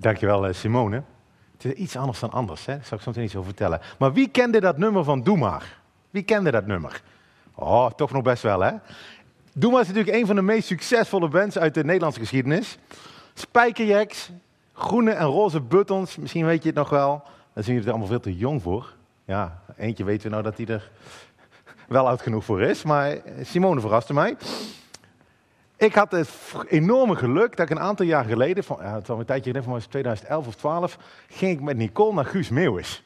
Dankjewel eh, Simone. Het is iets anders dan anders, hè? daar zal ik zo meteen iets over vertellen. Maar wie kende dat nummer van Doe? Wie kende dat nummer? Oh, toch nog best wel, hè? Doe is natuurlijk een van de meest succesvolle bands uit de Nederlandse geschiedenis. Spijkerjacks, groene en roze buttons, misschien weet je het nog wel. Daar zijn jullie er allemaal veel te jong voor. Ja, eentje weten we nou dat hij er wel oud genoeg voor is, maar Simone verraste mij. Ik had het enorme geluk dat ik een aantal jaar geleden, van, het al een tijdje geleden, van 2011 of 12, ging ik met Nicole naar Guus Meeuwis.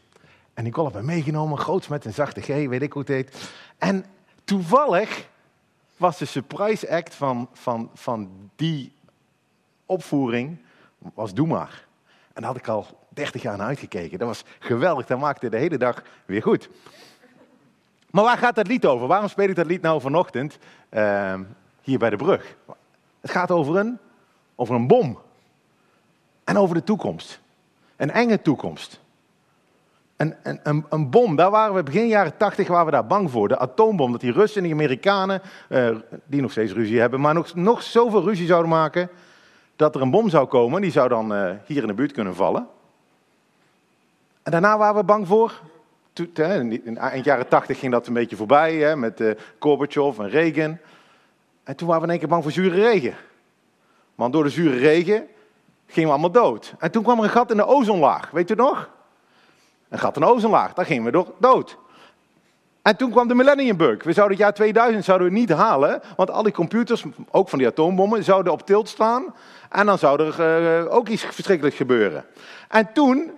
En Nicole had me meegenomen, groots met een zachte G, weet ik hoe het heet. En toevallig was de surprise act van, van, van die opvoering, was Doe maar. En daar had ik al 30 jaar naar uitgekeken. Dat was geweldig, dat maakte de hele dag weer goed. Maar waar gaat dat lied over? Waarom speel ik dat lied nou vanochtend? Uh, hier bij de brug. Het gaat over een, over een bom. En over de toekomst. Een enge toekomst. Een, een, een, een bom, daar waren we begin jaren tachtig waren we daar bang voor. De atoombom, dat die Russen en die Amerikanen, uh, die nog steeds ruzie hebben, maar nog, nog zoveel ruzie zouden maken, dat er een bom zou komen. Die zou dan uh, hier in de buurt kunnen vallen. En daarna waren we bang voor, in eind jaren tachtig ging dat een beetje voorbij, hè, met uh, Gorbachev en Reagan. En toen waren we in één keer bang voor zure regen. Want door de zure regen gingen we allemaal dood. En toen kwam er een gat in de ozonlaag, weet u nog? Een gat in de ozonlaag, daar gingen we door dood. En toen kwam de Millennium Bug. We zouden het jaar 2000 zouden we niet halen, want al die computers, ook van die atoombommen, zouden op tilt staan. En dan zou er uh, ook iets verschrikkelijks gebeuren. En toen,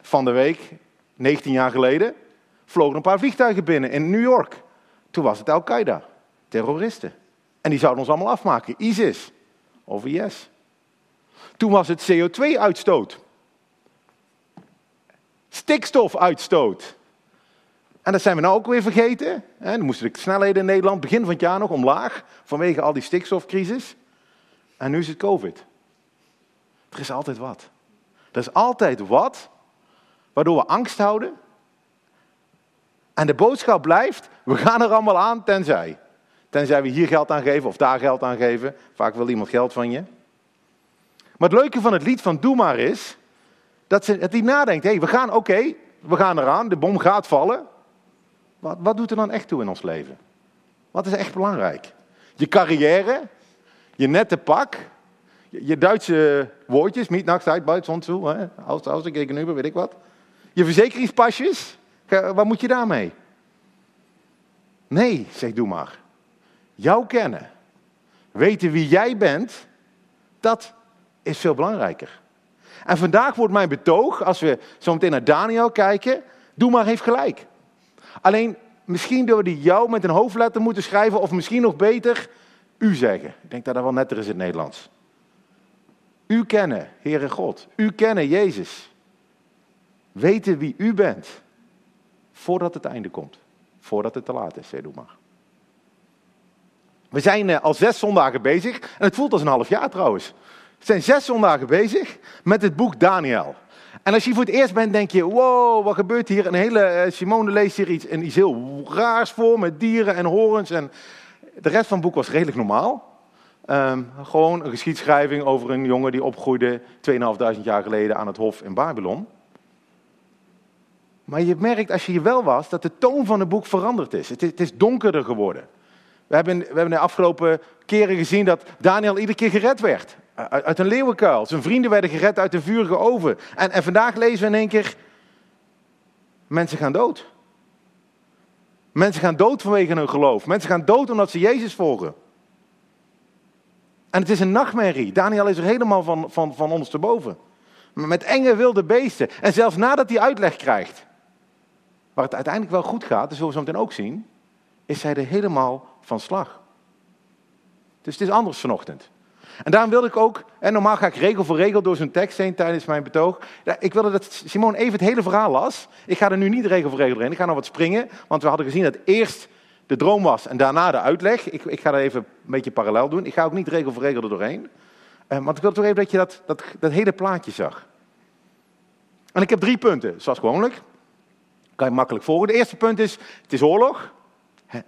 van de week, 19 jaar geleden, vlogen een paar vliegtuigen binnen in New York. Toen was het Al-Qaeda, terroristen. En die zouden ons allemaal afmaken. ISIS of IS. Toen was het CO2-uitstoot. Stikstofuitstoot. En dat zijn we nou ook weer vergeten. Dan moesten de snelheden in Nederland begin van het jaar nog omlaag. Vanwege al die stikstofcrisis. En nu is het COVID. Er is altijd wat. Er is altijd wat waardoor we angst houden. En de boodschap blijft, we gaan er allemaal aan tenzij. Tenzij we hier geld aan geven of daar geld aan geven. Vaak wil iemand geld van je. Maar het leuke van het lied van Doe maar is, dat ze het lied nadenkt. Hé, hey, we gaan, oké, we gaan eraan, de bom gaat vallen. Wat, wat doet er dan echt toe in ons leven? Wat is echt belangrijk? Je carrière, je nette pak, je, Duitse woordjes, niet nachts uit, buiten zo, als, ik nu weet ik wat. Je verzekeringspasjes, wat moet je daarmee? Nee, zegt Doe maar jou kennen, weten wie jij bent, dat is veel belangrijker. En vandaag wordt mijn betoog, als we zo meteen naar Daniel kijken, doe maar heeft gelijk. Alleen, misschien door die jou met een hoofdletter moeten schrijven, of misschien nog beter, u zeggen. Ik denk dat dat wel netter is in het Nederlands. U kennen, Heere God. U kennen, Jezus. Weten wie u bent, voordat het einde komt. Voordat het te laat is, zeg doe maar. We zijn eh, al zes zondagen bezig. En het voelt als een half jaar trouwens. We zijn zes zondagen bezig met het boek Daniel. En als je voor het eerst bent, denk je: wow, wat gebeurt hier? Een hele. Eh, Simone leest hier iets, iets heel raars voor met dieren en horens. En de rest van het boek was redelijk normaal. Um, gewoon een geschiedschrijving over een jongen die opgroeide 2.500 jaar geleden aan het hof in Babylon. Maar je merkt als je hier wel was dat de toon van het boek veranderd is, het is donkerder geworden. We hebben, we hebben de afgelopen keren gezien dat Daniel iedere keer gered werd. Uit een leeuwenkuil. Zijn vrienden werden gered uit een vurige oven. En, en vandaag lezen we in één keer, mensen gaan dood. Mensen gaan dood vanwege hun geloof. Mensen gaan dood omdat ze Jezus volgen. En het is een nachtmerrie. Daniel is er helemaal van, van, van ons te boven. Met enge wilde beesten. En zelfs nadat hij uitleg krijgt, waar het uiteindelijk wel goed gaat, dat zullen we zo meteen ook zien, is hij er helemaal van slag. Dus het is anders vanochtend. En daarom wilde ik ook, en normaal ga ik regel voor regel door zo'n tekst heen tijdens mijn betoog. Ik wilde dat Simon even het hele verhaal las. Ik ga er nu niet regel voor regel doorheen. Ik ga nog wat springen, want we hadden gezien dat eerst de droom was en daarna de uitleg. Ik, ik ga dat even een beetje parallel doen. Ik ga ook niet regel voor regel er doorheen. Uh, want ik wil toch even dat je dat, dat, dat hele plaatje zag. En ik heb drie punten, zoals gewoonlijk. Kan je makkelijk volgen. De eerste punt is, het is oorlog.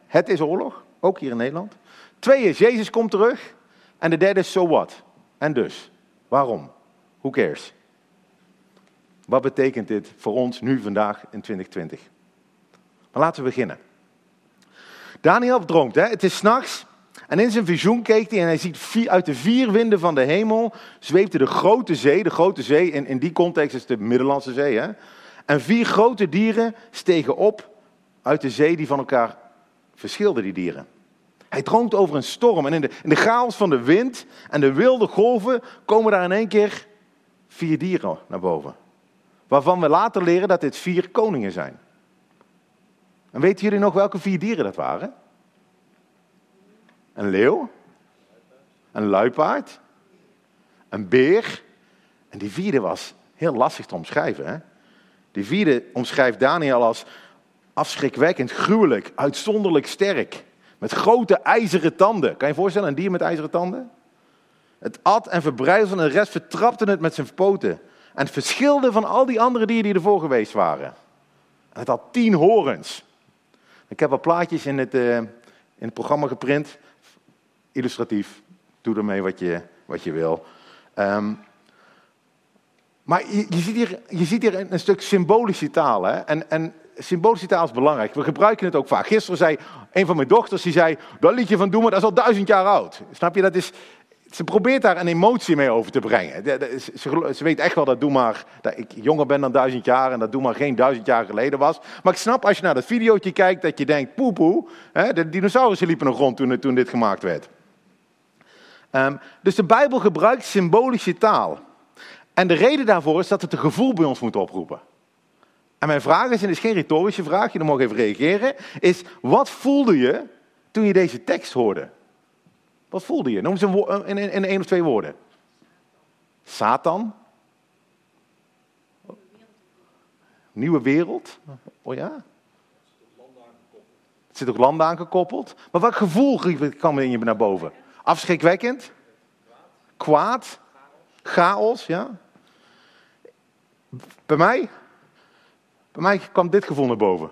Het is oorlog, ook hier in Nederland. Twee is, Jezus komt terug. En de derde is, so what? En dus, waarom? Who cares? Wat betekent dit voor ons nu vandaag in 2020? Maar laten we beginnen. Daniel droomt, hè? het is s'nachts. En in zijn visioen keek hij en hij ziet uit de vier winden van de hemel zweepte de grote zee. De grote zee, in, in die context is de Middellandse Zee. Hè? En vier grote dieren stegen op uit de zee die van elkaar verschilden, die dieren. Hij droomt over een storm en in de, in de chaos van de wind en de wilde golven komen daar in één keer vier dieren naar boven. Waarvan we later leren dat dit vier koningen zijn. En weten jullie nog welke vier dieren dat waren? Een leeuw, een luipaard, een beer. En die vierde was heel lastig te omschrijven. Hè? Die vierde omschrijft Daniel als afschrikwekkend, gruwelijk, uitzonderlijk sterk. Met grote ijzeren tanden. Kan je je voorstellen, een dier met ijzeren tanden? Het at en verbrijzelde en de rest vertrapte het met zijn poten. En het verschilde van al die andere dieren die ervoor geweest waren. En het had tien horens. Ik heb wat plaatjes in het, uh, in het programma geprint. Illustratief. Doe ermee wat je, wat je wil. Um, maar je, ziet hier, je ziet hier een, stuk symbolische taal. Hè? En, en symbolische taal is belangrijk. We gebruiken het ook vaak. Gisteren zei een van mijn dochters, die zei, dat liedje van Doemer, dat is al duizend jaar oud. Snap je, dat is... Ze probeert daar een emotie mee over te brengen. Ze, weet echt wel dat Doe dat ik jonger ben dan duizend jaar en dat Doe maar geen duizend jaar geleden was. Maar ik snap als je naar dat videootje kijkt dat je denkt, poepoe, de dinosaurussen liepen nog rond toen, toen dit gemaakt werd. Um, dus de Bijbel gebruikt symbolische taal. En de reden daarvoor is dat het een gevoel bij ons moet oproepen. En mijn vraag is, en het is geen retorische vraag, je mag even reageren, is wat voelde je toen je deze tekst hoorde? Wat voelde je? Noem ze in, één of twee woorden. Satan. Nieuwe wereld. Oh ja? Het zit ook landen aangekoppeld. Maar wat gevoel kwam in je naar boven? Afschrikwekkend? Kwaad? Chaos, ja? Bij mij? Bij mij kwam dit gevoel naar boven.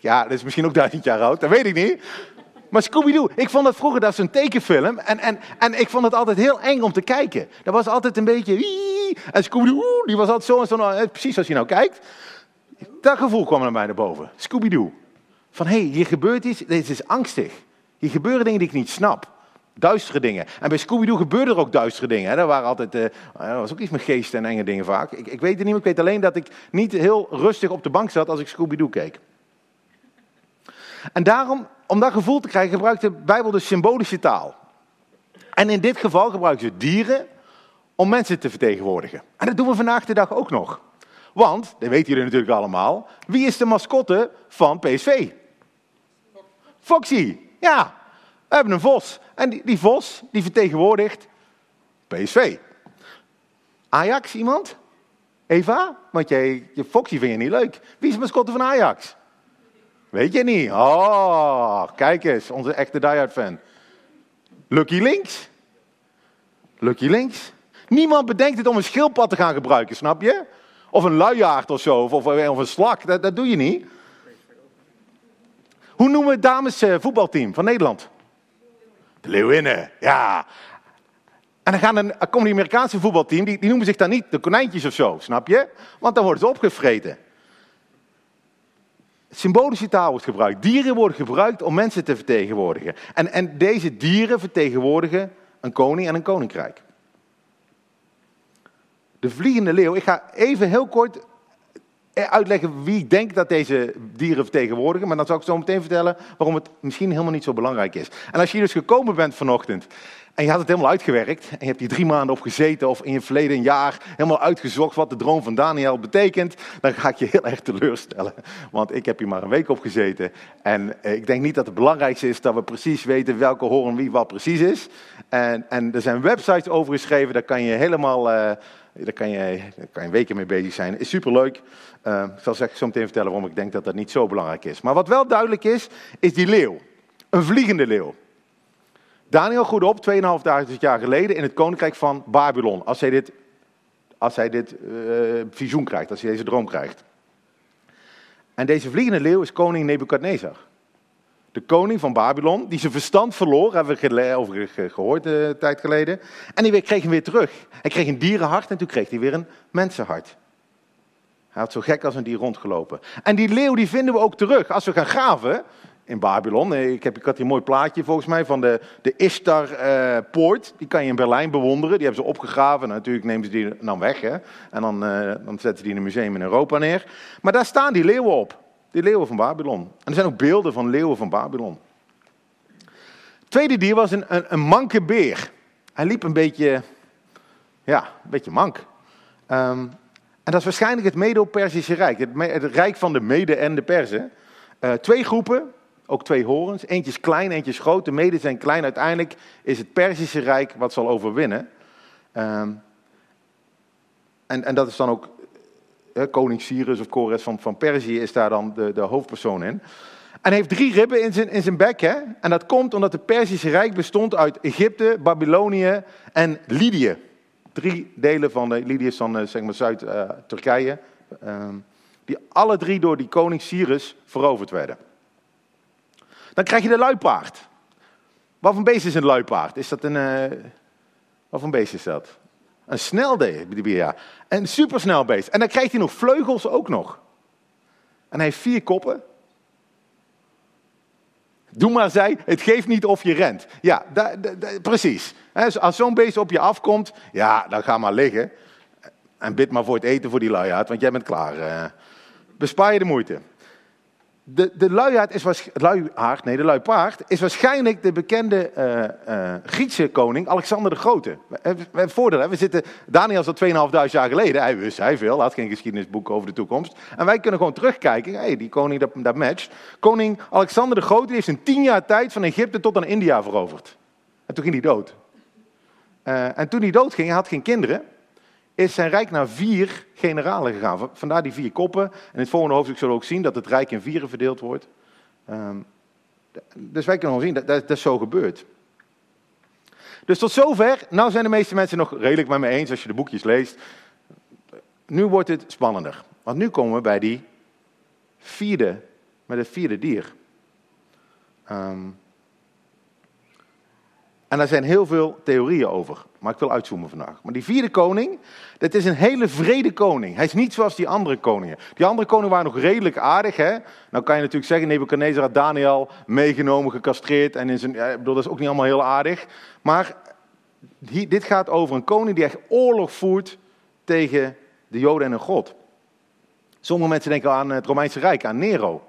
Ja, dat is misschien ook duizend jaar oud, dat weet ik niet. Maar Scooby-Doo, ik vond dat vroeger, dat is een tekenfilm. En, en, en ik vond het altijd heel eng om te kijken. Dat was altijd een beetje... En Scooby-Doo, die was altijd zo en zo. Nou, precies als je nou kijkt. Dat gevoel kwam naar mij naar boven. Scooby-Doo. Van, hé, hey, hier gebeurt iets, dit is angstig. Hier gebeuren dingen die ik niet snap. Duistere dingen. En bij Scooby-Doo gebeurden er ook duistere dingen. Hè. Er waren altijd, uh, was ook iets met geesten en enge dingen vaak. Ik, ik weet het niet, maar ik weet alleen dat ik niet heel rustig op de bank zat als ik Scooby-Doo keek. En daarom, om dat gevoel te krijgen, gebruikt de Bijbel de symbolische taal. En in dit geval gebruiken ze dieren om mensen te vertegenwoordigen. En dat doen we vandaag de dag ook nog. Want, dat weten jullie natuurlijk allemaal, wie is de mascotte van PSV? Foxy. Ja, we hebben een vos. En die, vos, die vertegenwoordigt PSV. Ajax, iemand? Eva? Want je Foxy vind je niet leuk. Wie is de mascotte van Ajax? Weet je niet? Oh, kijk eens, onze echte diehard fan. Lucky Links? Lucky Links? Niemand bedenkt het om een schildpad te gaan gebruiken, snap je? Of een luiaard of zo, of, of, of een slak, dat, dat doe je niet. Hoe noemen we het dames eh, voetbalteam van Nederland? Leeuwinnen, ja. En dan gaan een, die Amerikaanse voetbalteam, die, die noemen zich dan niet de konijntjes of zo, snap je? Want dan worden ze opgevreten. Symbolische taal wordt gebruikt. Dieren worden gebruikt om mensen te vertegenwoordigen. En, en deze dieren vertegenwoordigen een koning en een koninkrijk. De vliegende leeuw, ik ga even heel kort uitleggen wie ik denk dat deze dieren vertegenwoordigen. Maar dan zal ik zo meteen vertellen waarom het misschien helemaal niet zo belangrijk is. En als je dus gekomen bent vanochtend en je had het helemaal uitgewerkt. En je hebt hier drie maanden op gezeten of in je verleden een jaar helemaal uitgezocht wat de droom van Daniel betekent. Dan ga ik je heel erg teleurstellen. Want ik heb hier maar een week op gezeten. En eh, ik denk niet dat het belangrijkste is dat we precies weten welke hoorn wie wat precies is. En, en er zijn websites over geschreven, daar kan je helemaal... Uh, daar kan je, kan je weken mee bezig zijn. Is superleuk. Uh, ik zal zo meteen vertellen waarom ik denk dat dat niet zo belangrijk is. Maar wat wel duidelijk is, is die leeuw. Een vliegende leeuw. Daniel groeide op 2.500 jaar geleden in het koninkrijk van Babylon. Als hij dit, als hij dit uh, visioen krijgt, als hij deze droom krijgt. En deze vliegende leeuw is koning Nebukadnezar. de koning van Babylon, die zijn verstand verloor, hebben we over gehoord een tijd geleden. En die kreeg hem weer terug. Hij kreeg een dierenhart en toen kreeg hij weer een mensenhart. Hij had zo gek als een dier rondgelopen. En die leeuw die vinden we ook terug. Als we gaan graven in Babylon. Ik, heb, ik had hier een mooi plaatje volgens mij van de, de Ishtar-poort. die kan je in Berlijn bewonderen. Die hebben ze opgegraven. natuurlijk nemen ze die dan weg. Hè? En dan, uh, dan zetten ze die in een museum in Europa neer. Maar daar staan die leeuwen op. Die leeuwen van Babylon. En er zijn ook beelden van leeuwen van Babylon. Het tweede dier was een, een, een manke beer. Hij liep een beetje, ja, een beetje mank. Um, en dat is waarschijnlijk het Medo-Persische Rijk. Het, het, Rijk van de Mede en de Perzen. Uh, twee groepen, ook twee horens. Eentje klein, eentje groot. De Mede zijn klein. Uiteindelijk is het Persische Rijk wat zal overwinnen. Um, en, en dat is dan ook koning Cyrus of Kores van, van Perzië is daar dan de, de hoofdpersoon in. En hij heeft drie ribben in zijn, in zijn bek. Hè? En dat komt omdat het Perzische Rijk bestond uit Egypte, Babylonië en Lydië. Drie delen van de, Lydië is dan eh, zeg maar Zuid-Turkije. Ehm, die alle drie door die koning Cyrus veroverd werden. Dan krijg je de luipaard. Wat voor beest is een luipaard? Is dat een. Uh, wat voor beest is dat? Een snelbeer, ja. Een supersnel beest. En dan krijgt hij nog vleugels ook nog. En hij heeft vier koppen. Doe maar zij, het geeft niet of je rent. Ja, precies. Als zo'n beest op je afkomt, ja, dan ga maar liggen. En bid maar voor het eten voor die luiaard, want jij bent klaar. Eh. Bespaar je de moeite. De, de luiaard is nee, de luipaard is waarschijnlijk de bekende uh, uh, Griekse koning Alexander de Grote. We, hebben voordeel, hè? we zitten, Daniel is al 2.500 jaar geleden, hij wist hij veel, had geen geschiedenisboek over de toekomst. En wij kunnen gewoon terugkijken, hey, die koning dat, dat matcht. Koning Alexander de Grote heeft in tien jaar tijd van Egypte tot aan India veroverd. En toen ging hij dood. En toen hij dood ging, hij had geen kinderen is zijn rijk naar vier generalen gegaan. Vandaar die vier koppen. En in het volgende hoofdstuk zullen we ook zien dat het rijk in vieren verdeeld wordt. Um, dus wij kunnen gewoon zien dat, dat dat is zo gebeurd. Dus tot zover. Nou zijn de meeste mensen nog redelijk met me eens als je de boekjes leest. Nu wordt het spannender. Want nu komen we bij die vierde, met het vierde dier. Um, en daar zijn heel veel theorieën over. Maar ik wil uitzoomen vandaag. Maar die vierde koning, dat is een hele vrede koning. Hij is niet zoals die andere koningen. Die andere koningen waren nog redelijk aardig. Hè? Nou kan je natuurlijk zeggen, Nebuchadnezzar had Daniel meegenomen, gecastreerd. En in zijn, ik bedoel, dat is ook niet allemaal heel aardig. Maar dit gaat over een koning die echt oorlog voert tegen de Joden en hun God. Sommige mensen denken aan het Romeinse Rijk, aan Nero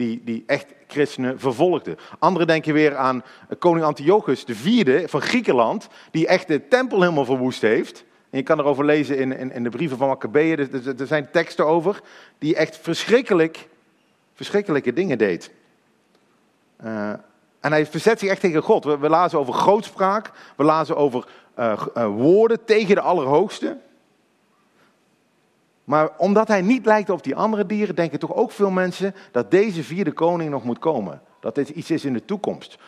die, die echt christenen vervolgde. Anderen denken weer aan koning Antiochus IV van Griekenland, die echt de tempel helemaal verwoest heeft. En je kan erover lezen in, in, in de brieven van Maccabeeën, er, er zijn teksten over, die echt verschrikkelijk, verschrikkelijke dingen deed. Uh, en hij verzet zich echt tegen God. We, we lazen over grootspraak, we lazen over uh, uh, woorden tegen de Allerhoogste. Maar omdat hij niet lijkt op die andere dieren, denken toch ook veel mensen dat deze vierde koning nog moet komen. Dat dit iets is in de toekomst.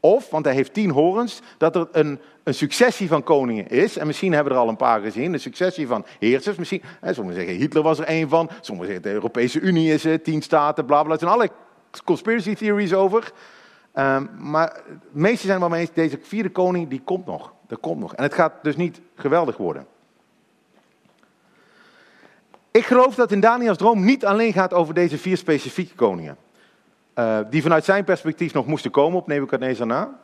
Of, want hij heeft tien horens, dat er een, een successie van koningen is. En misschien hebben we er al een paar gezien. Een successie van heersers. Misschien, hè, sommigen zeggen Hitler was er één van. Sommigen zeggen de Europese Unie is er, tien staten, bla bla. Er zijn allerlei conspiracy theories over. Um, maar de meeste zijn wel mee eens, deze vierde koning, die komt nog. Dat komt nog. En het gaat dus niet geweldig worden. Ik geloof dat in Daniels droom niet alleen gaat over deze vier specifieke koningen. Uh, die vanuit zijn perspectief nog moesten komen op Nebuchadnezzar na.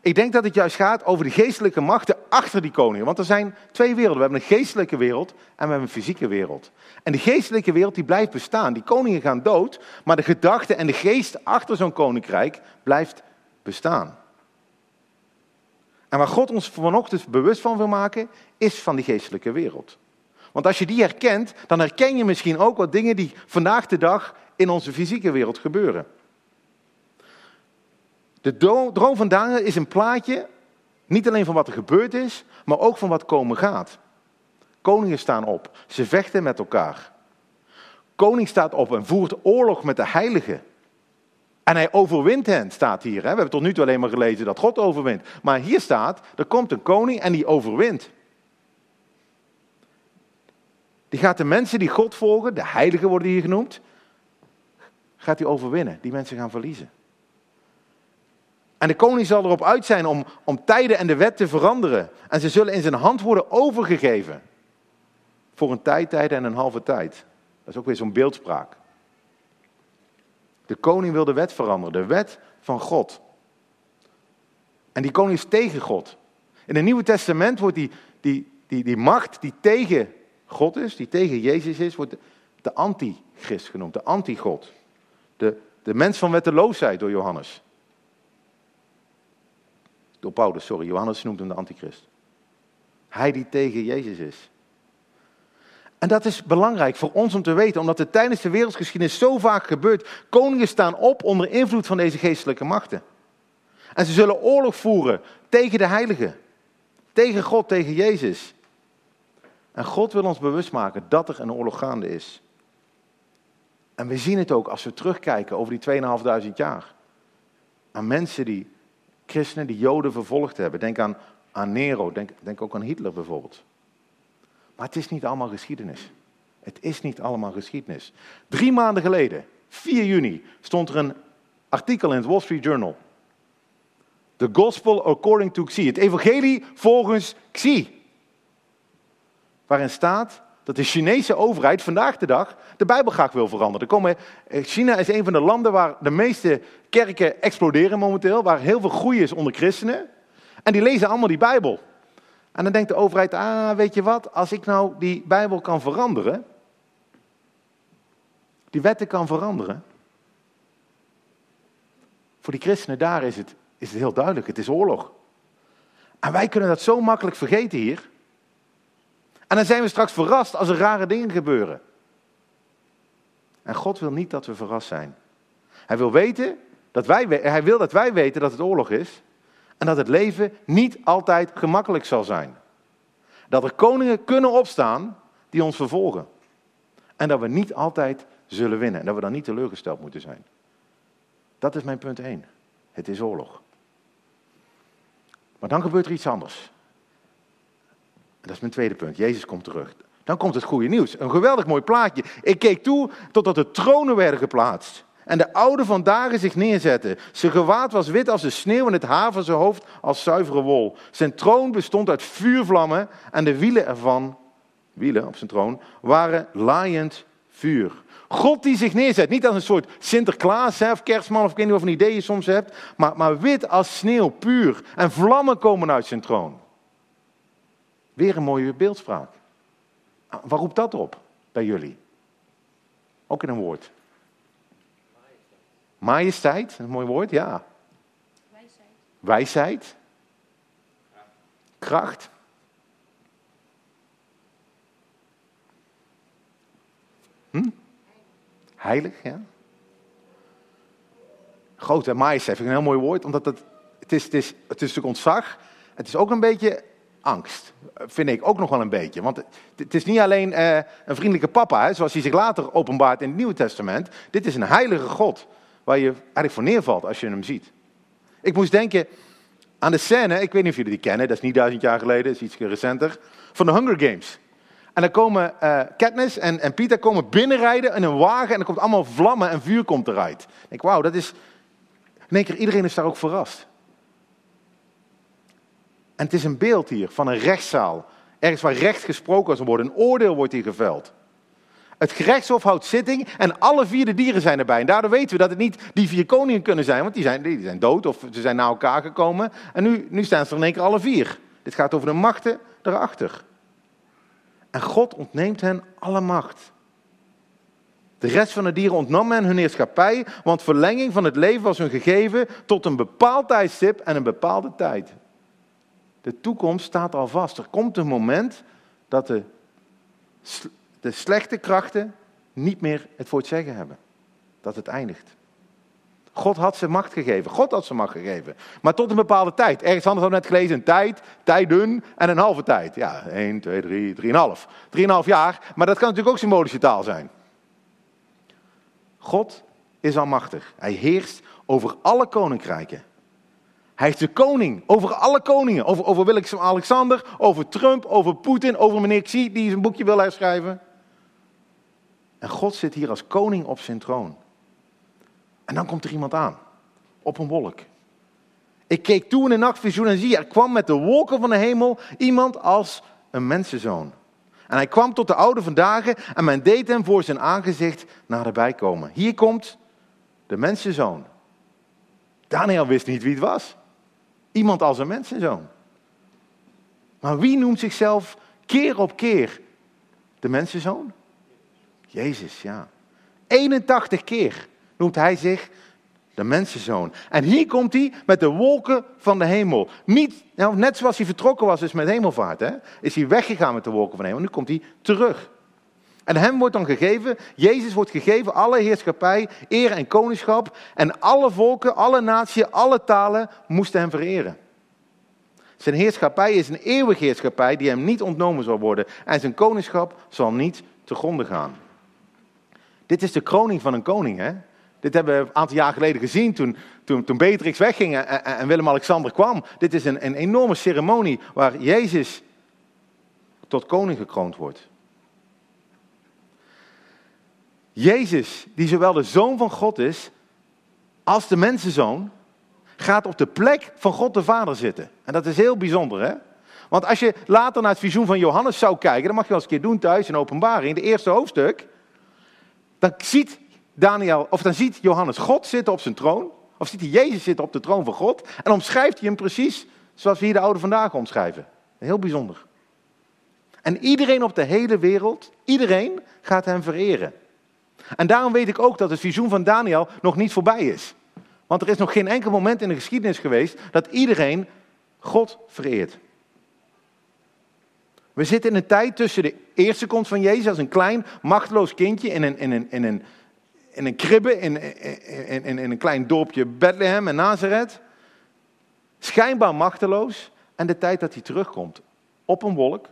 Ik denk dat het juist gaat over de geestelijke machten achter die koningen. Want er zijn twee werelden. We hebben een geestelijke wereld en we hebben een fysieke wereld. En de geestelijke wereld die blijft bestaan. Die koningen gaan dood, maar de gedachte en de geest achter zo'n koninkrijk blijft bestaan. En waar God ons vanochtend bewust van wil maken, is van die geestelijke wereld. Want als je die herkent, dan herken je misschien ook wat dingen die vandaag de dag in onze fysieke wereld gebeuren. De droom van Daniel is een plaatje, niet alleen van wat er gebeurd is, maar ook van wat komen gaat. Koningen staan op, ze vechten met elkaar. Koning staat op en voert oorlog met de heiligen. En hij overwint hen, staat hier. We hebben tot nu toe alleen maar gelezen dat God overwint. Maar hier staat, er komt een koning en die overwint. Die gaat de mensen die God volgen, de heiligen worden hier genoemd, gaat hij overwinnen. Die mensen gaan verliezen. En de koning zal erop uit zijn om, om tijden en de wet te veranderen. En ze zullen in zijn hand worden overgegeven. Voor een tijdtijde en een halve tijd. Dat is ook weer zo'n beeldspraak. De koning wil de wet veranderen, de wet van God. En die koning is tegen God. In het Nieuwe Testament wordt die, die, die, die macht die tegen God is, die tegen Jezus is, wordt de antichrist genoemd, de antigod. De, de mens van wetteloosheid door Johannes. Door Paulus, sorry, Johannes noemt hem de antichrist. Hij die tegen Jezus is. En dat is belangrijk voor ons om te weten, omdat het tijdens de wereldgeschiedenis zo vaak gebeurt. Koningen staan op onder invloed van deze geestelijke machten. En ze zullen oorlog voeren tegen de heiligen. Tegen God, tegen Jezus. En God wil ons bewust maken dat er een oorlog gaande is. En we zien het ook als we terugkijken over die 2500 jaar. Aan mensen die, christenen, die joden vervolgd hebben. Denk aan, Nero, denk, denk ook aan Hitler bijvoorbeeld. Maar het is niet allemaal geschiedenis. Het is niet allemaal geschiedenis. Drie maanden geleden, 4 juni, stond er een artikel in het Wall Street Journal. The Gospel according to Xi. Het evangelie volgens Xi. Waarin staat dat de Chinese overheid vandaag de dag de Bijbel graag wil veranderen. Eh, China is een van de landen waar de meeste kerken exploderen momenteel, waar heel veel groei is onder christenen. En die lezen allemaal die Bijbel. En dan denkt de overheid, ah, weet je wat, als ik nou die Bijbel kan veranderen, die wetten kan veranderen. Voor die christenen daar is het, is het heel duidelijk, het is oorlog. En wij kunnen dat zo makkelijk vergeten hier. En dan zijn we straks verrast als er rare dingen gebeuren. En God wil niet dat we verrast zijn. Hij wil, weten dat wij, hij wil dat wij weten dat het oorlog is. En dat het leven niet altijd gemakkelijk zal zijn. Dat er koningen kunnen opstaan die ons vervolgen. En dat we niet altijd zullen winnen. En dat we dan niet teleurgesteld moeten zijn. Dat is mijn punt 1. Het is oorlog. Maar dan gebeurt er iets anders. Dat is mijn tweede punt. Jezus komt terug. Dan komt het goede nieuws. Een geweldig mooi plaatje. Ik keek toe totdat de tronen werden geplaatst. En de oude van zich neerzette. Zijn gewaad was wit als de sneeuw en het haar van zijn hoofd als zuivere wol. Zijn troon bestond uit vuurvlammen en de wielen ervan, wielen op zijn troon, waren laaiend vuur. God die zich neerzet, niet als een soort Sinterklaas of kerstman of ik weet niet of een idee je soms hebt, maar, maar wit als sneeuw, puur. En vlammen komen uit zijn troon. Weer een mooie beeldspraak. Waar roept dat op bij jullie? Ook in een woord. Majesteit, een mooi woord, ja. Wijsheid. Wijsheid. Kracht. Hm? Heilig, ja. Groot en majesteit vind ik een heel mooi woord, omdat het, het, is, het, is, het is natuurlijk ontzag. Het is ook een beetje angst. Vind ik ook nog wel een beetje. Want het, is niet alleen eh, een vriendelijke papa, zoals hij zich later openbaart in het Nieuwe Testament. Dit is een heilige God waar je eigenlijk voor neervalt als je hem ziet. Ik moest denken aan de scène, ik weet niet of jullie die kennen, dat is niet duizend jaar geleden, dat is iets recenter, van de Hunger Games. En dan komen uh, Katniss en, en Pieter komen binnenrijden in een wagen en er komt allemaal vlammen en vuur komt eruit. Ik denk, wauw, dat is... In één keer, iedereen is daar ook verrast. En het is een beeld hier van een rechtszaal. Ergens waar recht gesproken zal worden. Een oordeel wordt hier geveld. Het gerechtshof houdt zitting en alle vier de dieren zijn erbij. En daardoor weten we dat het niet die vier koningen kunnen zijn, want die zijn, die zijn dood of ze zijn naar elkaar gekomen. En nu, nu staan ze er in één keer alle vier. Dit gaat over de machten erachter. En God ontneemt hen alle macht. De rest van de dieren ontnam men hun heerschappij, want verlenging van het leven was hun gegeven tot een bepaald tijdstip en een bepaalde tijd. De toekomst staat al vast. Er komt een moment dat de de slechte krachten niet meer het voor het zeggen hebben. Dat het eindigt. God had ze macht gegeven. God had ze macht gegeven. Maar tot een bepaalde tijd. Ergens anders hadden we net gelezen. Een tijd, tijden en een halve tijd. Ja, 1, 2, 3, 3,5. 3,5 jaar. Maar dat kan natuurlijk ook symbolische taal zijn. God is almachtig. Hij heerst over alle koninkrijken. Hij is de koning over alle koningen. Over, over Willem-Alexander, over Trump, over Poetin, over meneer Xi die zijn boekje wil herschrijven. En God zit hier als koning op zijn troon. En dan komt er iemand aan, op een wolk. Ik keek toe in een nachtvisioen en zie, er kwam met de wolken van de hemel iemand als een mensenzoon. En hij kwam tot de oude vandaag en men deed hem voor zijn aangezicht naderbij komen. Hier komt de mensenzoon. Daniel wist niet wie het was. Iemand als een mensenzoon. Maar wie noemt zichzelf keer op keer de mensenzoon? Jezus, ja. 81 keer noemt hij zich de mensenzoon. En hier komt hij met de wolken van de hemel. Niet, nou, net zoals hij vertrokken was dus met hemelvaart, hè, is hij weggegaan met de wolken van de hemel. Nu komt hij terug. En hem wordt dan gegeven, Jezus wordt gegeven, alle heerschappij, eer en koningschap. En alle volken, alle naties, alle talen moesten hem vereren. Zijn heerschappij is een eeuwige heerschappij die hem niet ontnomen zal worden. En zijn koningschap zal niet te gronde gaan. Dit is de kroning van een koning, hè? Dit hebben we een aantal jaar geleden gezien toen, toen, toen Beatrix wegging en, en Willem-Alexander kwam. Dit is een, een enorme ceremonie waar Jezus tot koning gekroond wordt. Jezus, die zowel de zoon van God is als de mensenzoon, gaat op de plek van God de Vader zitten. En dat is heel bijzonder, hè? Want als je later naar het visioen van Johannes zou kijken, dat mag je wel eens een keer doen thuis in openbaring, de eerste hoofdstuk, dan ziet Daniel, of dan ziet Johannes God zitten op zijn troon, of ziet hij Jezus zitten op de troon van God, en omschrijft hij hem precies zoals we hier de oude vandaag omschrijven. Heel bijzonder. En iedereen op de hele wereld, iedereen gaat hem vereren. En daarom weet ik ook dat het visioen van Daniel nog niet voorbij is. Want er is nog geen enkel moment in de geschiedenis geweest dat iedereen God vereert. We zitten in een tijd tussen de eerste komst van Jezus als een klein, machteloos kindje in een, in een, in een, in een kribbe in, in, in, in een klein dorpje Bethlehem en Nazareth. Schijnbaar machteloos. En de tijd dat hij terugkomt op een wolk.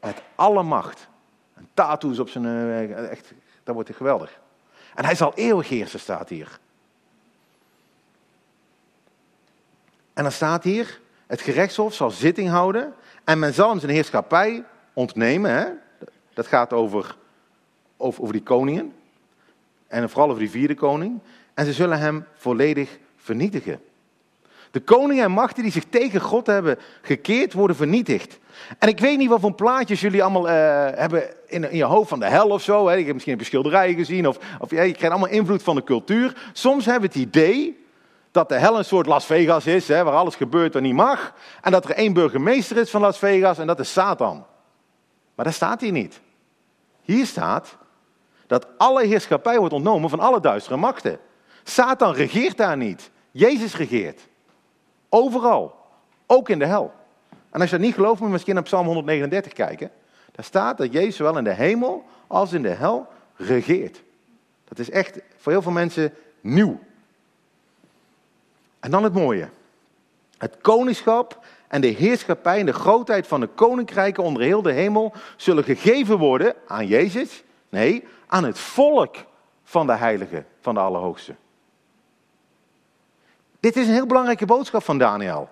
Met alle macht. En tattoos op zijn. Eh, echt, dat wordt hij geweldig. En hij zal eeuwig heersen, staat hier. En dan staat hier: het gerechtshof zal zitting houden. En men zal hem zijn heerschappij ontnemen. Hè? Dat gaat over, over, over die koningen. En vooral over die vierde koning. En ze zullen hem volledig vernietigen. De koningen en machten die zich tegen God hebben gekeerd, worden vernietigd. En ik weet niet wat voor plaatjes jullie allemaal uh, hebben in, in, je hoofd van de hel of zo. Hè. Ik heb misschien een schilderijen gezien. Of, of je krijgt allemaal invloed van de cultuur. Soms hebben we het idee dat de hel een soort Las Vegas is, hè, waar alles gebeurt wat niet mag. En dat er één burgemeester is van Las Vegas en dat is Satan. Maar dat staat hier niet. Hier staat dat alle heerschappij wordt ontnomen van alle duistere machten. Satan regeert daar niet. Jezus regeert. Overal. Ook in de hel. En als je dat niet gelooft, moet je misschien naar Psalm 139 kijken. Daar staat dat Jezus zowel in de hemel als in de hel regeert. Dat is echt voor heel veel mensen nieuw. En dan het mooie. Het koningschap en de heerschappij en de grootheid van de koninkrijken onder heel de hemel zullen gegeven worden aan Jezus. Nee, aan het volk van de heilige van de Allerhoogste. Dit is een heel belangrijke boodschap van Daniel.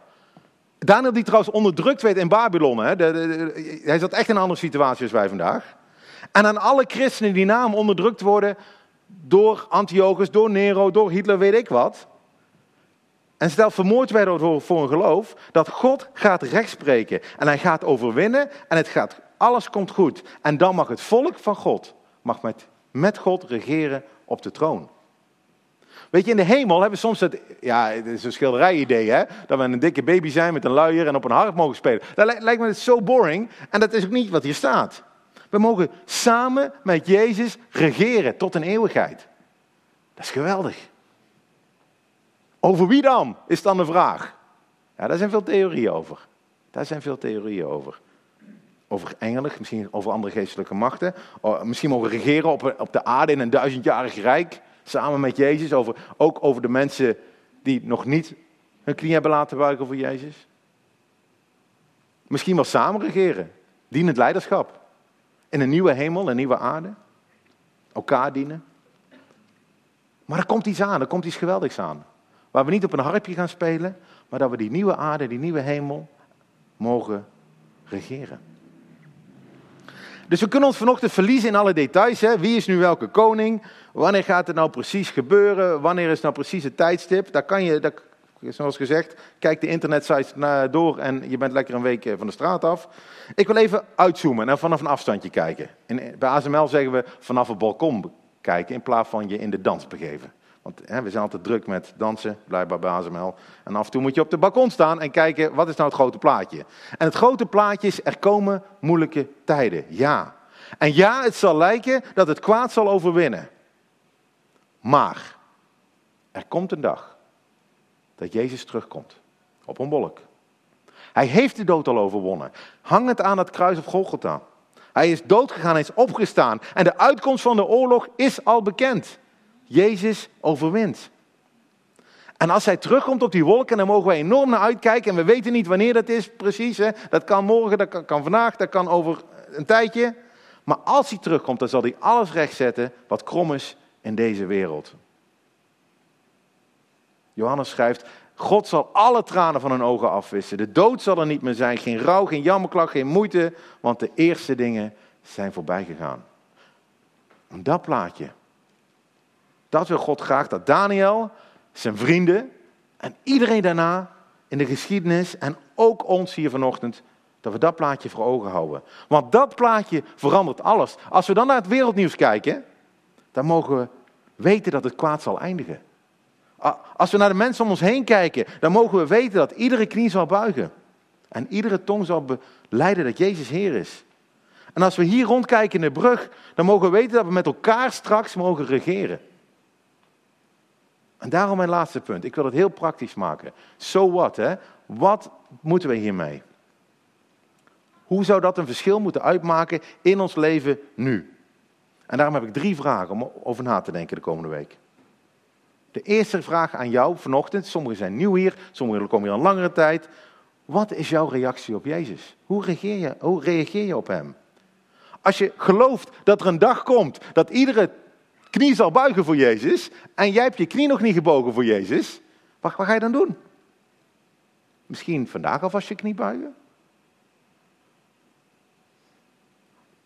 Daniel die trouwens onderdrukt werd in Babylon. Hè? De, hij zat echt in een andere situatie als wij vandaag. En aan alle christenen die na hem onderdrukt worden door Antiochus, door Nero, door Hitler, weet ik wat. En stel vermoord werden voor, voor een geloof, dat God gaat rechtspreken. En hij gaat overwinnen en het gaat, alles komt goed. En dan mag het volk van God, mag met, met God regeren op de troon. Weet je, in de hemel hebben we soms het, ja, het is een schilderij-idee, hè? Dat we een dikke baby zijn met een luier en op een harp mogen spelen. Dat lijkt me zo boring en dat is ook niet wat hier staat. We mogen samen met Jezus regeren tot een eeuwigheid. Dat is geweldig. Over wie dan, is dan de vraag. Ja, daar zijn veel theorieën over. Daar zijn veel theorieën over. Over engelen, misschien over andere geestelijke machten. Misschien mogen regeren op de aarde in een duizendjarig rijk. Samen met Jezus. Over, ook over de mensen die nog niet hun knie hebben laten buigen voor Jezus. Misschien wel samen regeren. Dienend leiderschap. In een nieuwe hemel, een nieuwe aarde. Elkaar dienen. Maar er komt iets aan, er komt iets geweldigs aan. Waar we niet op een harpje gaan spelen, maar dat we die nieuwe aarde, die nieuwe hemel mogen regeren. Dus we kunnen ons vanochtend verliezen in alle details. Hè? Wie is nu welke koning? Wanneer gaat het nou precies gebeuren? Wanneer is nou precies het tijdstip? Daar, kan je, Zoals gezegd, kijk de internetsites door en je bent lekker een week van de straat af. Ik wil even uitzoomen en vanaf een afstandje kijken. bij ASML zeggen we vanaf het balkon kijken in plaats van je in de dans begeven. Want hè, we zijn altijd druk met dansen, blijkbaar bij ASML. En af en toe moet je op de balkon staan en kijken, wat is nou het grote plaatje? En het grote plaatje is, er komen moeilijke tijden, ja. En ja, het zal lijken dat het kwaad zal overwinnen. Maar, er komt een dag dat Jezus terugkomt op een wolk. Hij heeft de dood al overwonnen. Hangend aan het kruis op Golgotha. Hij is doodgegaan en is opgestaan. En de uitkomst van de oorlog is al bekend. Jezus overwint. En als hij terugkomt op die wolken, dan mogen wij enorm naar uitkijken. En we weten niet wanneer dat is precies. Hè. Dat kan morgen, dat kan, kan vandaag, dat kan over een tijdje. Maar als hij terugkomt, dan zal hij alles rechtzetten wat krom is in deze wereld. Johannes schrijft, God zal alle tranen van hun ogen afwissen. De dood zal er niet meer zijn, geen rouw, geen jammerklacht, geen moeite, want de eerste dingen zijn voorbij gegaan. En dat plaatje, dat wil God graag dat Daniel, zijn vrienden en iedereen daarna in de geschiedenis en ook ons hier vanochtend, dat we dat plaatje voor ogen houden. Want dat plaatje verandert alles. Als we dan naar het wereldnieuws kijken, dan mogen we weten dat het kwaad zal eindigen. Als we naar de mensen om ons heen kijken, dan mogen we weten dat iedere knie zal buigen. En iedere tong zal beleiden dat Jezus Heer is. En als we hier rondkijken in de brug, dan mogen we weten dat we met elkaar straks mogen regeren. En daarom mijn laatste punt. Ik wil het heel praktisch maken. So what, hè? Wat moeten we hiermee? Hoe zou dat een verschil moeten uitmaken in ons leven nu? En daarom heb ik drie vragen om over na te denken de komende week. De eerste vraag aan jou vanochtend, sommigen zijn nieuw hier, sommigen komen hier al langere tijd. Wat is jouw reactie op Jezus? Hoe reageer je, hoe reageer je op Hem? Als je gelooft dat er een dag komt dat iedere knie zal buigen voor Jezus en jij hebt je knie nog niet gebogen voor Jezus, wat, wat ga je dan doen? Misschien vandaag alvast je knie buigen?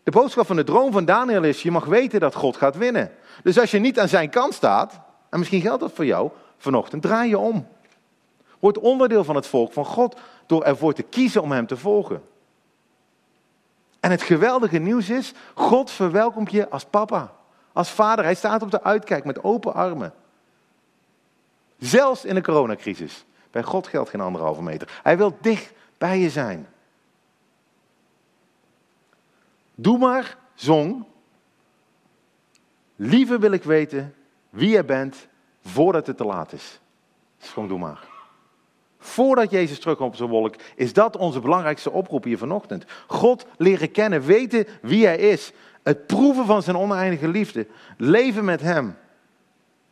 De boodschap van de droom van Daniel is, je mag weten dat God gaat winnen. Dus als je niet aan zijn kant staat, en misschien geldt dat voor jou vanochtend, draai je om. Word onderdeel van het volk van God door ervoor te kiezen om hem te volgen. En het geweldige nieuws is, God verwelkomt je als papa, als vader. Hij staat op de uitkijk met open armen. Zelfs in de coronacrisis. Bij God geldt geen anderhalve meter. Hij wil dicht bij je zijn. Doe maar, zong. Liever wil ik weten wie je bent voordat het te laat is. Gewoon doe maar. Voordat Jezus terugkomt op zijn wolk, is dat onze belangrijkste oproep hier vanochtend. God leren kennen, weten wie Hij is. Het proeven van zijn oneindige liefde. Leven met Hem.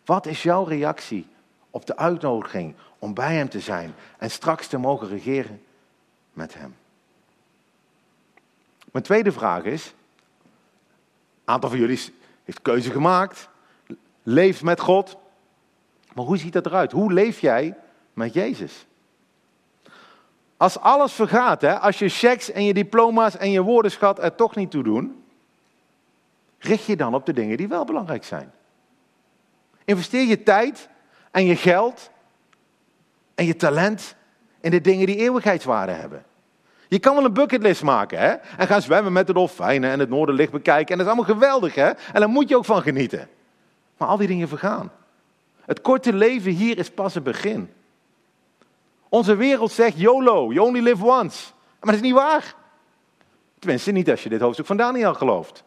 Wat is jouw reactie op de uitnodiging om bij Hem te zijn en straks te mogen regeren met Hem? Mijn tweede vraag is, een aantal van jullie heeft keuze gemaakt, leeft met God. Maar hoe ziet dat eruit? Hoe leef jij met Jezus? Als alles vergaat, hè, als je checks en je diploma's en je woordenschat er toch niet toe doen, richt je dan op de dingen die wel belangrijk zijn. Investeer je tijd en je geld en je talent in de dingen die eeuwigheidswaarde hebben. Je kan wel een bucketlist maken hè? en gaan zwemmen met de dolfijnen en het noorderlicht bekijken. En dat is allemaal geweldig hè? en daar moet je ook van genieten. Maar al die dingen vergaan. Het korte leven hier is pas het begin. Onze wereld zegt YOLO, you only live once. Maar dat is niet waar. Tenminste, niet als je dit hoofdstuk van Daniel gelooft.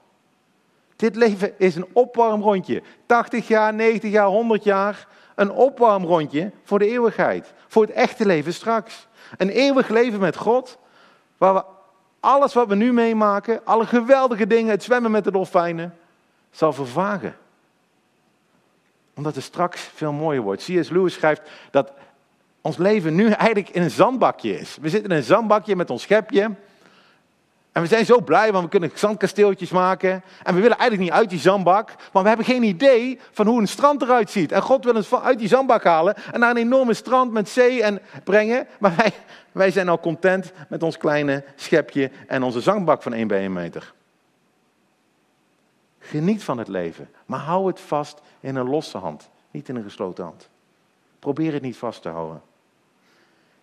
Dit leven is een opwarmrondje. 80 jaar, 90 jaar, 100 jaar. Een opwarmrondje voor de eeuwigheid. Voor het echte leven straks. Een eeuwig leven met God. Waar we alles wat we nu meemaken, alle geweldige dingen, het zwemmen met de dolfijnen, zal vervagen omdat het straks veel mooier wordt. C.S. Lewis schrijft dat ons leven nu eigenlijk in een zandbakje is. We zitten in een zandbakje met ons schepje. En we zijn zo blij, want we kunnen zandkasteeltjes maken. En we willen eigenlijk niet uit die zandbak. Maar we hebben geen idee van hoe een strand eruit ziet. En God wil ons uit die zandbak halen en naar een enorme strand met zee en brengen. Maar wij, wij zijn al content met ons kleine schepje en onze zandbak van 1 bij 1 meter. Geniet van het leven, maar hou het vast in een losse hand, niet in een gesloten hand. Probeer het niet vast te houden.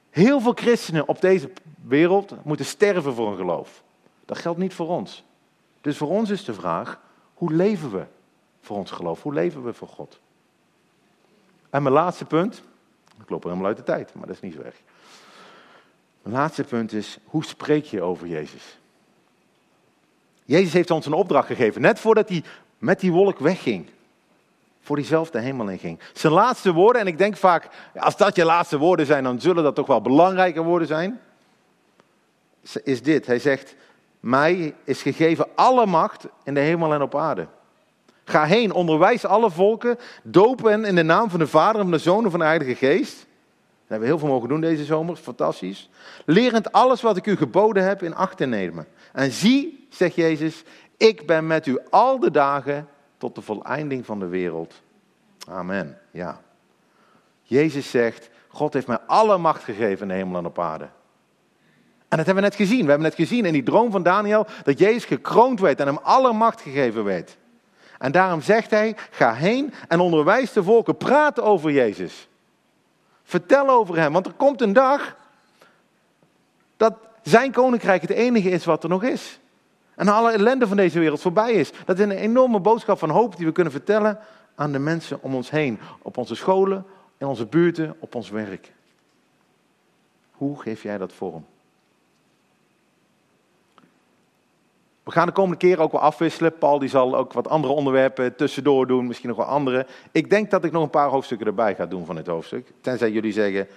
Heel veel christenen op deze wereld moeten sterven voor hun geloof. Dat geldt niet voor ons. Dus voor ons is de vraag, hoe leven we voor ons geloof? Hoe leven we voor God? En mijn laatste punt, ik loop helemaal uit de tijd, maar dat is niet zo erg. Mijn laatste punt is, hoe spreek je over Jezus? Jezus heeft ons een opdracht gegeven, net voordat hij met die wolk wegging. Voor diezelfde hemel in ging. Zijn laatste woorden, en ik denk vaak, als dat je laatste woorden zijn, dan zullen dat toch wel belangrijke woorden zijn. Is dit, hij zegt, mij is gegeven alle macht in de hemel en op aarde. Ga heen, onderwijs alle volken, doop hen in de naam van de Vader en van de Zoon en van de Heilige Geest. Daar hebben we heel veel mogen doen deze zomer, fantastisch. Lerend alles wat ik u geboden heb in acht te nemen. En zie, zegt Jezus, ik ben met u al de dagen tot de voleinding van de wereld. Amen. Ja. Jezus zegt, God heeft mij alle macht gegeven in de hemel en op aarde. En dat hebben we net gezien. We hebben net gezien in die droom van Daniel dat Jezus gekroond werd en hem alle macht gegeven werd. En daarom zegt hij, ga heen en onderwijs de volken, praat over Jezus. Vertel over hem, want er komt een dag dat zijn koninkrijk het enige is wat er nog is. En alle ellende van deze wereld voorbij is. Dat is een enorme boodschap van hoop die we kunnen vertellen aan de mensen om ons heen. Op onze scholen, in onze buurten, op ons werk. Hoe geef jij dat vorm? We gaan de komende keer ook wel afwisselen. Paul die zal ook wat andere onderwerpen tussendoor doen, misschien nog wel andere. Ik denk dat ik nog een paar hoofdstukken erbij ga doen van dit hoofdstuk. Tenzij jullie zeggen,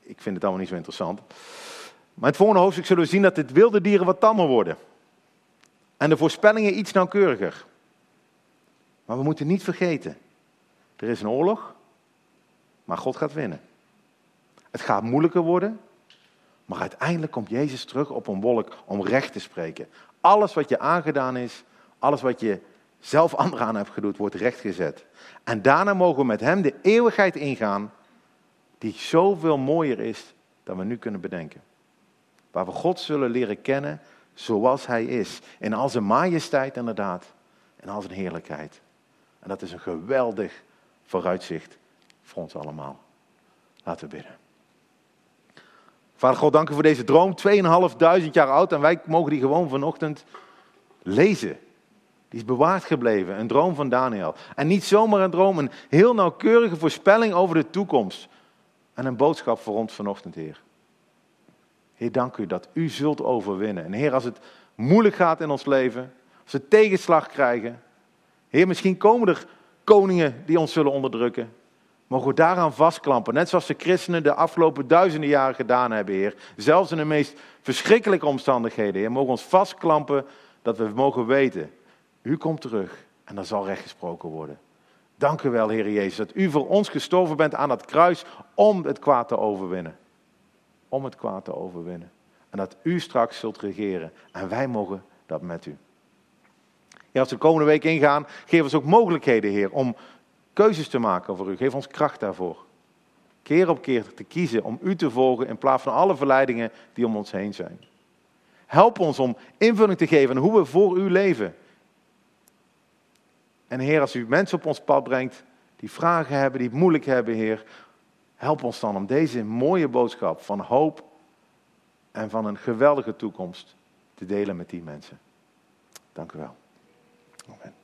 ik vind het allemaal niet zo interessant. Maar in het volgende hoofdstuk zullen we zien dat dit wilde dieren wat tammer worden. En de voorspellingen iets nauwkeuriger. Maar we moeten niet vergeten, er is een oorlog, maar God gaat winnen. Het gaat moeilijker worden, maar uiteindelijk komt Jezus terug op een wolk om recht te spreken. Alles wat je aangedaan is, alles wat je zelf anderen aan hebt gedoet, wordt rechtgezet. En daarna mogen we met Hem de eeuwigheid ingaan, die zoveel mooier is dan we nu kunnen bedenken. Waar we God zullen leren kennen zoals Hij is. In al zijn majesteit inderdaad, in al zijn heerlijkheid. En dat is een geweldig vooruitzicht voor ons allemaal. Laten we bidden. Vader God, dank u voor deze droom. 2.500 jaar oud en wij mogen die gewoon vanochtend lezen. Die is bewaard gebleven, een droom van Daniel. En niet zomaar een droom, een heel nauwkeurige voorspelling over de toekomst. En een boodschap voor ons vanochtend, Heer. Heer, dank u dat u zult overwinnen. En Heer, als het moeilijk gaat in ons leven, als we tegenslag krijgen. Heer, misschien komen er koningen die ons zullen onderdrukken. Mogen we daaraan vastklampen, net zoals de christenen de afgelopen duizenden jaren gedaan hebben, Heer. Zelfs in de meest verschrikkelijke omstandigheden, Heer. Mogen we ons vastklampen dat we mogen weten, u komt terug en dan zal recht gesproken worden. Dank u wel, Heer Jezus, dat u voor ons gestorven bent aan het kruis om het kwaad te overwinnen. Om het kwaad te overwinnen. En dat u straks zult regeren en wij mogen dat met u. Ja, als we de komende week ingaan, geef ons ook mogelijkheden, Heer, om keuzes te maken voor u. Geef ons kracht daarvoor. Keer op keer te kiezen om u te volgen in plaats van alle verleidingen die om ons heen zijn. Help ons om invulling te geven aan hoe we voor u leven. En Heer, als u mensen op ons pad brengt die vragen hebben, die het moeilijk hebben, Heer, help ons dan om deze mooie boodschap van hoop en van een geweldige toekomst te delen met die mensen. Dank u wel. Amen.